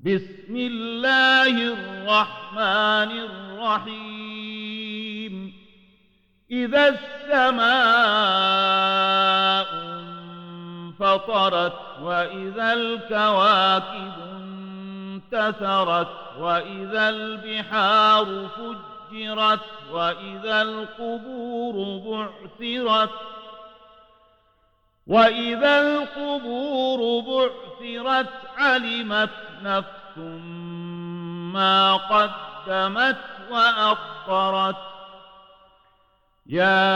بسم الله الرحمن الرحيم. إذا السماء انفطرت وإذا الكواكب انتثرت وإذا البحار فجرت وإذا القبور بعثرت وإذا القبور بعثرت علمت نفس ما قدمت وأخطرت يا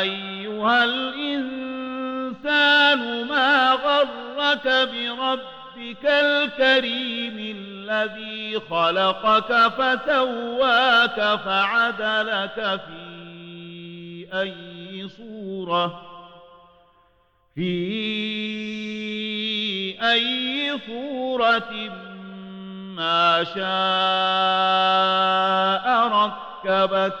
أيها الإنسان ما غرك بربك الكريم الذي خلقك فسواك فعدلك في أي صورة؟ في أي صورة ما شاء ركبك.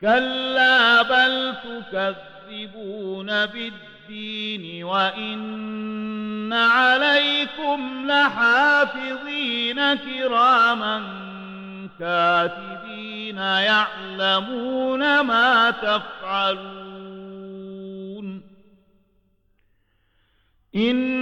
كلا بل تكذبون بالدين وإن عليكم لحافظين كراما كاتبين يعلمون ما تفعلون. إن